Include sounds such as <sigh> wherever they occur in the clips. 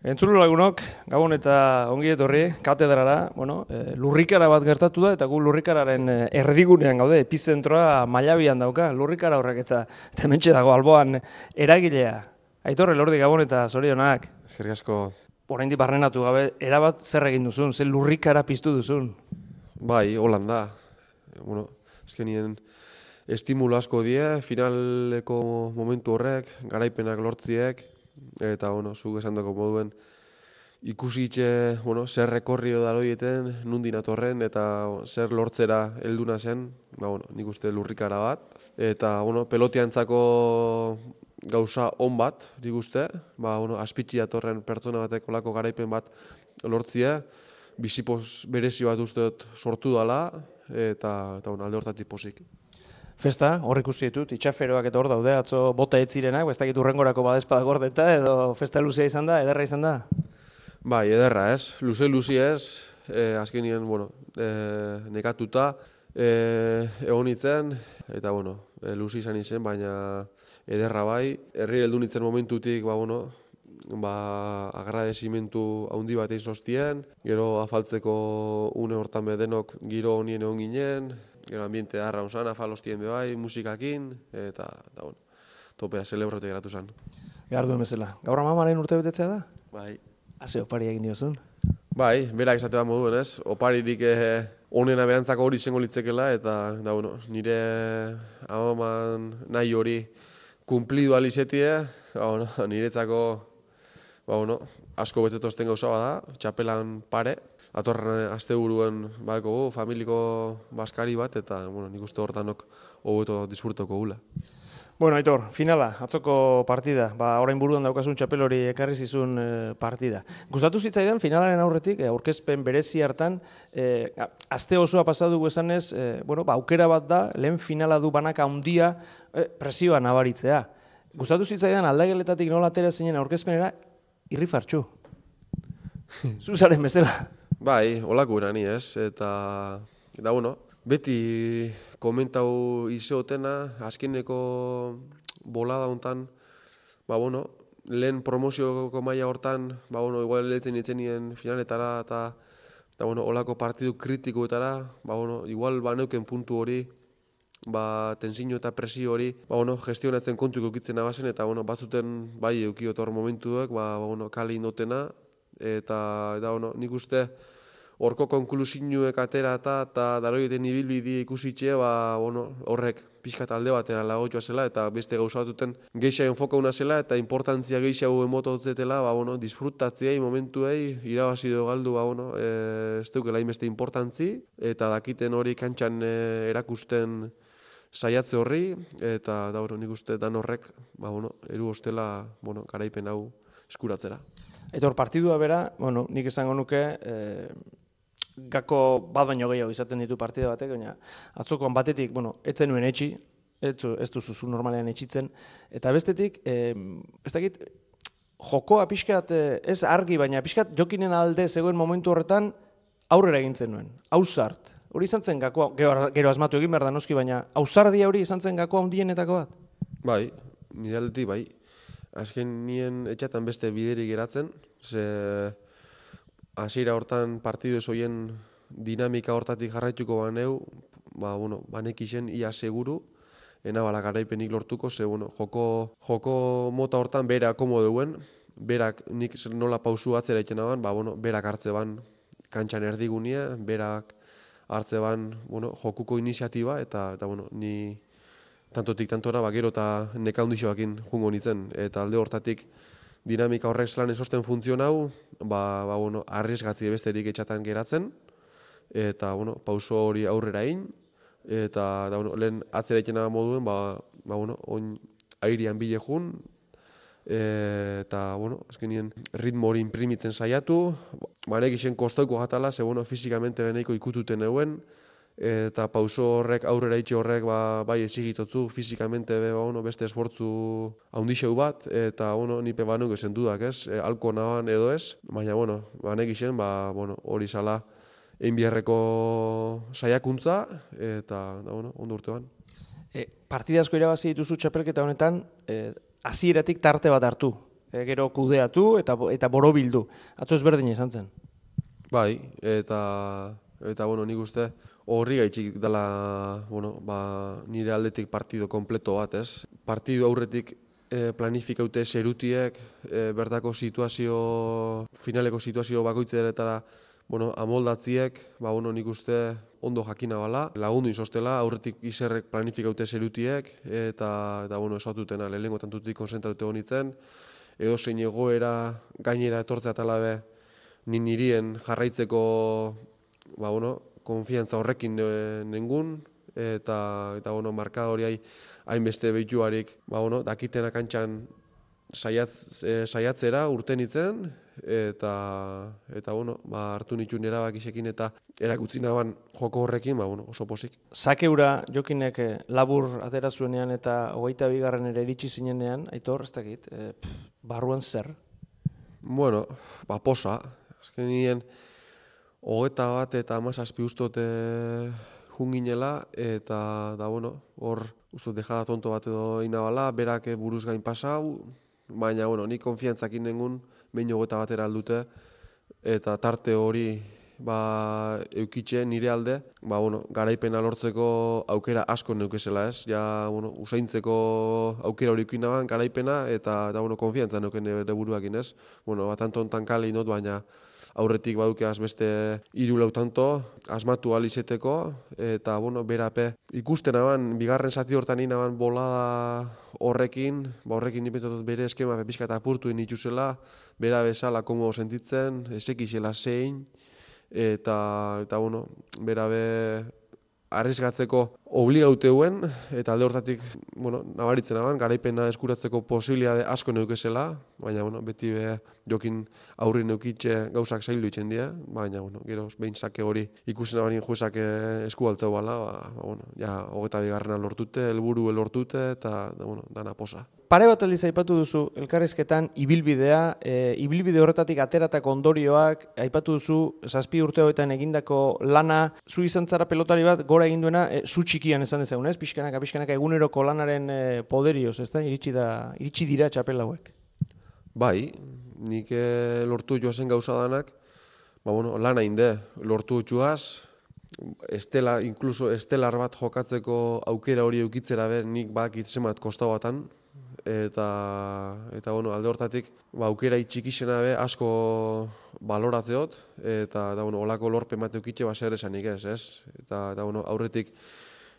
Entzulu lagunok, gabon eta ongi etorri, katedrara, bueno, e, lurrikara bat gertatu da, eta gu lurrikararen eh, erdigunean gaude, epizentroa mailabian dauka, lurrikara horrek eta, eta mentxe dago alboan eragilea. Aitorre, lordi gabon eta zorionak. Ezkerrik asko. Horrein barrenatu gabe, erabat zer egin duzun, zer lurrikara piztu duzun. Bai, holan da. Bueno, ezkenien estimulo asko die, finaleko momentu horrek, garaipenak lortziek, eta bueno, zuk esan dago moduen ikusi itxe, bueno, zer rekorrio da loieten, nundin atorren, eta zer lortzera helduna zen, ba, bueno, nik uste lurrikara bat, eta bueno, pelotiantzako gauza on bat, nik uste, ba, bueno, aspitsi atorren pertsona batek olako garaipen bat lortzia, bizipoz berezi bat uste sortu dela, eta, eta bueno, alde hortatik posik festa, hor ikusi ditut, itxaferoak eta hor daude, atzo bota ez zirenak, ez dakit urrengorako badezpada gordeta, edo festa luzea izan da, ederra izan da? Bai, ederra ez, luze luzi ez, e, azkenien, bueno, e, nekatuta, e, egon nintzen, eta bueno, e, luzi izan nintzen, baina ederra bai, herri heldu nintzen momentutik, ba, bueno, ba, agradezimentu handi bat egin sostien, gero afaltzeko une hortan bedenok giro honien egon ginen, gero ambiente darra unzan, afalostien bai, musikakin, eta, eta bueno, topea celebratu geratu zen. Behar duen bezala. Gaur amamaren urte betetzea da? Bai. Haze opari egin diozun? Bai, berak esate bat moduen ez, oparirik eh, onena berantzako hori izango litzekela, eta da, bueno, nire amaman nahi hori kumplidu alizetie, ba, bueno, <laughs> niretzako ba, bueno, asko betetozten gauza bada, txapelan pare, atorren asteburuan badeko familiko baskari bat eta bueno, nik uste hortanok hobeto disfrutoko gula. Bueno, Aitor, finala, atzoko partida. Ba, orain buruan daukasun txapel hori ekarri zizun e, partida. Gustatu zitzaidan finalaren aurretik, e, aurkezpen berezi hartan, e, aste osoa pasatu esanez, e, bueno, ba, aukera bat da, lehen finala du banaka handia e, presioa nabaritzea. Gustatu zitzaidan aldageletatik nola atera zinen aurkezpenera, irri fartxu. <laughs> Zuzaren bezala. Bai, holako erani ez, eta, eta bueno, beti komentau izeotena, azkeneko bolada hontan, ba bueno, lehen promozioko maila hortan, ba bueno, igual lehetzen itzenien finaletara, eta, eta bueno, holako partidu kritikoetara, ba bueno, igual ba neuken puntu hori, ba, tensino eta presio hori, ba, bueno, gestionatzen kontuko kitzen abazen, eta, bueno, batzuten, bai, eukiotor momentuak, ba, ba, bueno, kali indotena, eta eta bueno, nik uste horko konklusinuek atera eta eta daroieten ibilbidi ikusitxe, ba, bueno, horrek pixka talde batera lagotua zela eta beste gauzatuten geixa enfoka una zela eta importantzia geixa hu emototzetela, ba, bueno, disfrutatziei momentuei irabazi do galdu, ba, bueno, e, ez dukela inbeste importantzi eta dakiten hori kantxan e, erakusten saiatze horri eta da, bueno, nik uste dan horrek, ba, bueno, eru ostela, bueno, garaipen hau eskuratzera. Eta hor partidua bera, bueno, nik esango nuke, e, gako bat baino gehiago izaten ditu partida batek, baina atzokoan batetik, bueno, etzen nuen etxi, ez, ez duzu zu normalean etxitzen, eta bestetik, e, ez dakit, jokoa pixkat, eh, ez argi, baina pixkat jokinen alde zegoen momentu horretan aurrera egintzen nuen, hausart. Hori izan zen gakoa, gero, gero asmatu egin behar da noski, baina hausardia hori izan zen gakoa hundienetako bat? Bai, nire bai, azken nien etxatan beste bideri geratzen, ze hasiera hortan partidu ez hoien dinamika hortatik jarraituko baneu, ba, bueno, banek izen ia seguru, ena bala garaipenik lortuko, ze bueno, joko, joko mota hortan bera komo duen, berak nik nola pausu atzera ikena ban, ba, bueno, berak hartze ban kantxan erdigunia, berak hartze ban bueno, jokuko iniziatiba, eta, eta bueno, ni tantotik tantora, ba, gero eta neka hundixoakin jungo nintzen. Eta alde hortatik dinamika horrek zelan esosten funtzio hau, ba, ba, bueno, arriesgatzi besterik etxatan geratzen, eta bueno, pauso hori aurrera egin, eta da, bueno, lehen atzera ikena moduen, ba, ba, bueno, oin airian bile jun, eta, bueno, azkenien ritmo hori imprimitzen saiatu, ba, nek isen kostoiko jatala, ze, bueno, fizikamente beneiko ikututen euen, eta pauso horrek aurrera itxe horrek ba, bai esigitotzu fizikamente be, ba, bueno, beste esfortzu haundixeu bat eta bueno, nipe banuk esen dudak ez, e, alko nahan edo ez, baina bueno, banek isen, ba, bueno, hori sala einbierreko saiakuntza eta da, bueno, ondo urte ban. E, partida asko irabazi dituzu txapelketa honetan, e, hasieratik tarte bat hartu. e, gero kudeatu eta eta borobildu. Atzo ezberdina izan zen. Bai, eta eta bueno, nik uste horri gaitxik dela, bueno, ba, nire aldetik partido kompleto bat, ez? Partido aurretik e, planifikaute zerutiek, e, bertako situazio, finaleko situazio bakoitzeretara, bueno, amoldatziek, ba, bueno, nik uste ondo jakina bala, lagundu izostela, aurretik izerrek planifikaute zerutiek, eta, eta bueno, esatutena, lehenengo tantutik konzentratu honitzen, edo zein egoera gainera etortzea talabe, ni nirien jarraitzeko ba, bueno, konfiantza horrekin e, nengun, eta, eta bueno, markadoriai hainbeste behituarik, ba, bueno, dakitena kantxan saiatz, e, saiatzera urten itzen, eta, eta bueno, ba, hartu nituen erabakisekin eta erakutzi naban joko horrekin, ba, bueno, oso posik. Sakeura jokinek eh, labur atera zuenean eta hogeita bigarren ere iritsi zinenean, aitor, ez dakit, e, barruan zer? Bueno, ba, posa. Azken nien, hogeita bat eta amazazpi ustote junginela, eta, da, bueno, hor, ustot, dejada tonto bat edo inabala, berak buruz gain pasau, baina, bueno, ni konfiantzakin nengun, behin hogeita batera aldute, eta tarte hori ba, eukitxe nire alde, ba, bueno, garaipena lortzeko aukera asko neukezela ez, ja, bueno, usaintzeko aukera hori ikuinaban garaipena, eta, eta bueno, konfiantza neuken ere buruakin ez, bueno, bat anton kali not, baina, aurretik badukeaz beste hiru lau tanto asmatu alizeteko eta bueno berape ikusten aban bigarren zati hortan inaban bolada horrekin ba horrekin nipetot bere eskema pizka ta apurtu dituzela bera bezala komo sentitzen esekixela zein eta eta bueno berabe arrisgatzeko obligauteuen eta alde hortatik, bueno, nabaritzen aban, garaipena eskuratzeko posibilitate asko neukezela, baina, bueno, beti be, jokin aurri neukitxe gauzak zaildu itzen dira, baina, bueno, gero, behin sake hori ikusen abarin juezak esku altzau bala, ba, ba, bueno, ja, hogeta bigarrena lortute, helburu lortute, eta, da, bueno, dana posa. Pare bat aldiz aipatu duzu elkarrizketan ibilbidea, e, ibilbide horretatik ateratako ondorioak, aipatu duzu zazpi urte hoetan egindako lana, zu izan zara pelotari bat, gora egin duena, e, txikian esan dezagun, ez? Pixkanaka, pixkanaka eguneroko lanaren e, poderioz, ez da? Iritsi, da, iritsi dira txapel hauek. Bai, nik e, lortu joazen gauza danak, ba, bueno, lana inde, lortu txuaz, estela, inkluso estelar bat jokatzeko aukera hori eukitzera be, nik bak itzemat kostau batan, eta eta bueno, alde hortatik ba aukera txikixena be asko baloratzeot eta da bueno, holako lorpe mate ukitxe ba zer esanik ez, ez? Eta da bueno, aurretik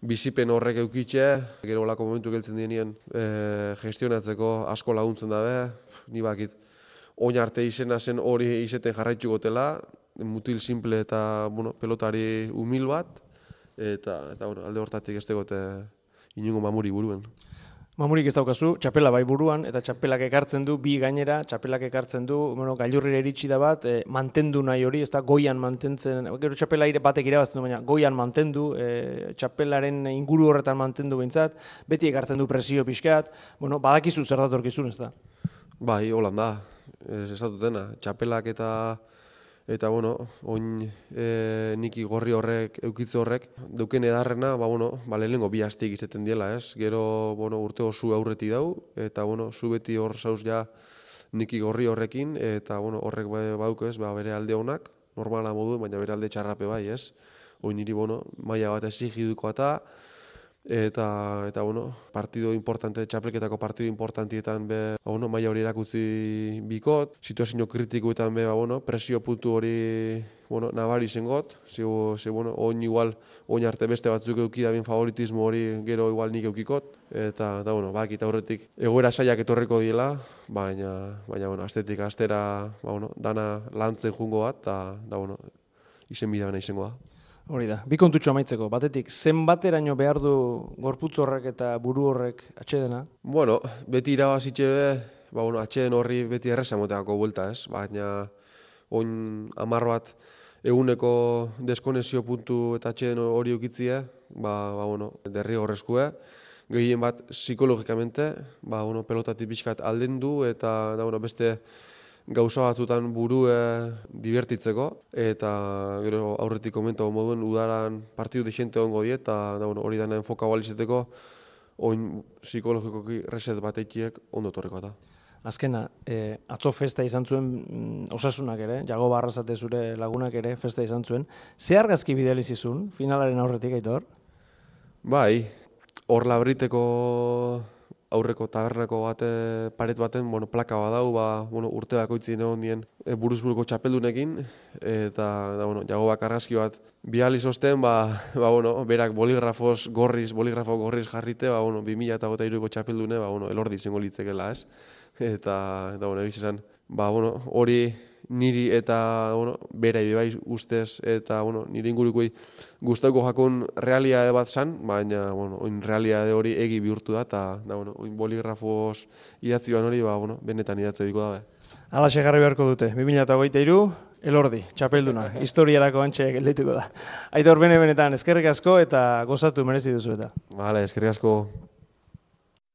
bizipen horrek eukitxe, gero holako momentu geltzen dienien e, gestionatzeko asko laguntzen dabe, ni bakit oin arte izena zen hori izeten jarraitu gotela, mutil simple eta bueno, pelotari humil bat, eta, eta bueno, alde hortatik ez tegote inungo mamuri buruen. Mamurik ez daukazu, txapela bai buruan, eta txapelak ekartzen du, bi gainera, txapelak ekartzen du, bueno, gailurrire eritsi da bat, e, mantendu nahi hori, ez da, goian mantentzen, gero txapela ire batek irabazten du, baina goian mantendu, e, txapelaren inguru horretan mantendu bintzat, beti ekartzen du presio pixkat, bueno, badakizu zer datorkizun, ez da? Bai, holan da, ez, dena, txapelak eta eta bueno, oin e, niki gorri horrek, eukitze horrek, duken edarrena, ba, bueno, ba, lehenengo bi hastik izaten diela, ez? Gero, bueno, urte osu aurreti dau, eta, bueno, zu beti hor zauz ja niki gorri horrekin, eta, bueno, horrek ba, bauk ez, ba, bere alde honak, normala modu, baina bere alde txarrape bai, ez? Oin niri, bueno, maila bat ezigiduko eta, eta eta bueno, partido importante txapelketako partido importantietan be, ba, bueno, maila hori erakutzi bikot, situazio kritikoetan be, ba, bueno, presio puntu hori bueno, nabari zengot, ze, ze bueno, oin igual, oin arte beste batzuk euki da favoritismo hori gero igual nik eukikot, eta, da, bueno, bak, eta horretik egoera saiak etorreko diela, baina, baina, bueno, astetik astera, ba, bueno, dana lantzen jungo bat, eta, da, bueno, izen bidea izango da. Hori da, bi kontutxo amaitzeko, batetik, zenbateraino behar du gorputz horrek eta buru horrek atxedena? Bueno, beti irabazitxe be, ba, bueno, atxeden horri beti erresa moteako bulta, ez? Baina, oin amar bat eguneko deskonezio puntu eta atxeden hori ukitzie, ba, ba, bueno, derri horrezkue. Gehien bat, psikologikamente, ba, bueno, pelotatik bizkat alden du, eta da, bueno, beste gauza batzutan burue divertitzeko eta gero aurretik komentago moduen udaran partidu de xente ongo die eta da, bueno, hori dana enfoka balizeteko oin psikologikoki reset batekiek ondo torreko eta. azkena, e, atzo festa izan zuen mm, osasunak ere, jago barrazate zure lagunak ere festa izan zuen. Ze argazki bidalizizun, finalaren aurretik aitor? Bai, hor labriteko aurreko tabernako bate paret baten, bueno, plaka badau, ba, bueno, urte bakoitzi egon dien e, buruzburuko txapeldunekin, eta, da, bueno, jago bak argazki bat bihal izosten, ba, <laughs> ba, bueno, berak boligrafos gorriz, boligrafo gorriz jarrite, ba, bueno, 2000 eta gota iruko txapeldune, ba, bueno, elordi izango litzekela, ez? eta eta bueno, egiz esan, ba, bueno, hori niri eta bueno, bera bai ustez eta bueno, niri ingurukoi gustatuko jakun realia bat san, baina bueno, oin realia hori egi bihurtu da eta da bueno, oin boligrafos idatzi hori, ba bueno, benetan idatze biko da. Hala jarri beharko dute. 2023 Elordi, txapelduna, <laughs> historiarako antxe geldituko da. Aitor bene benetan, eskerrik asko eta gozatu merezi duzu eta. Vale, eskerrik asko.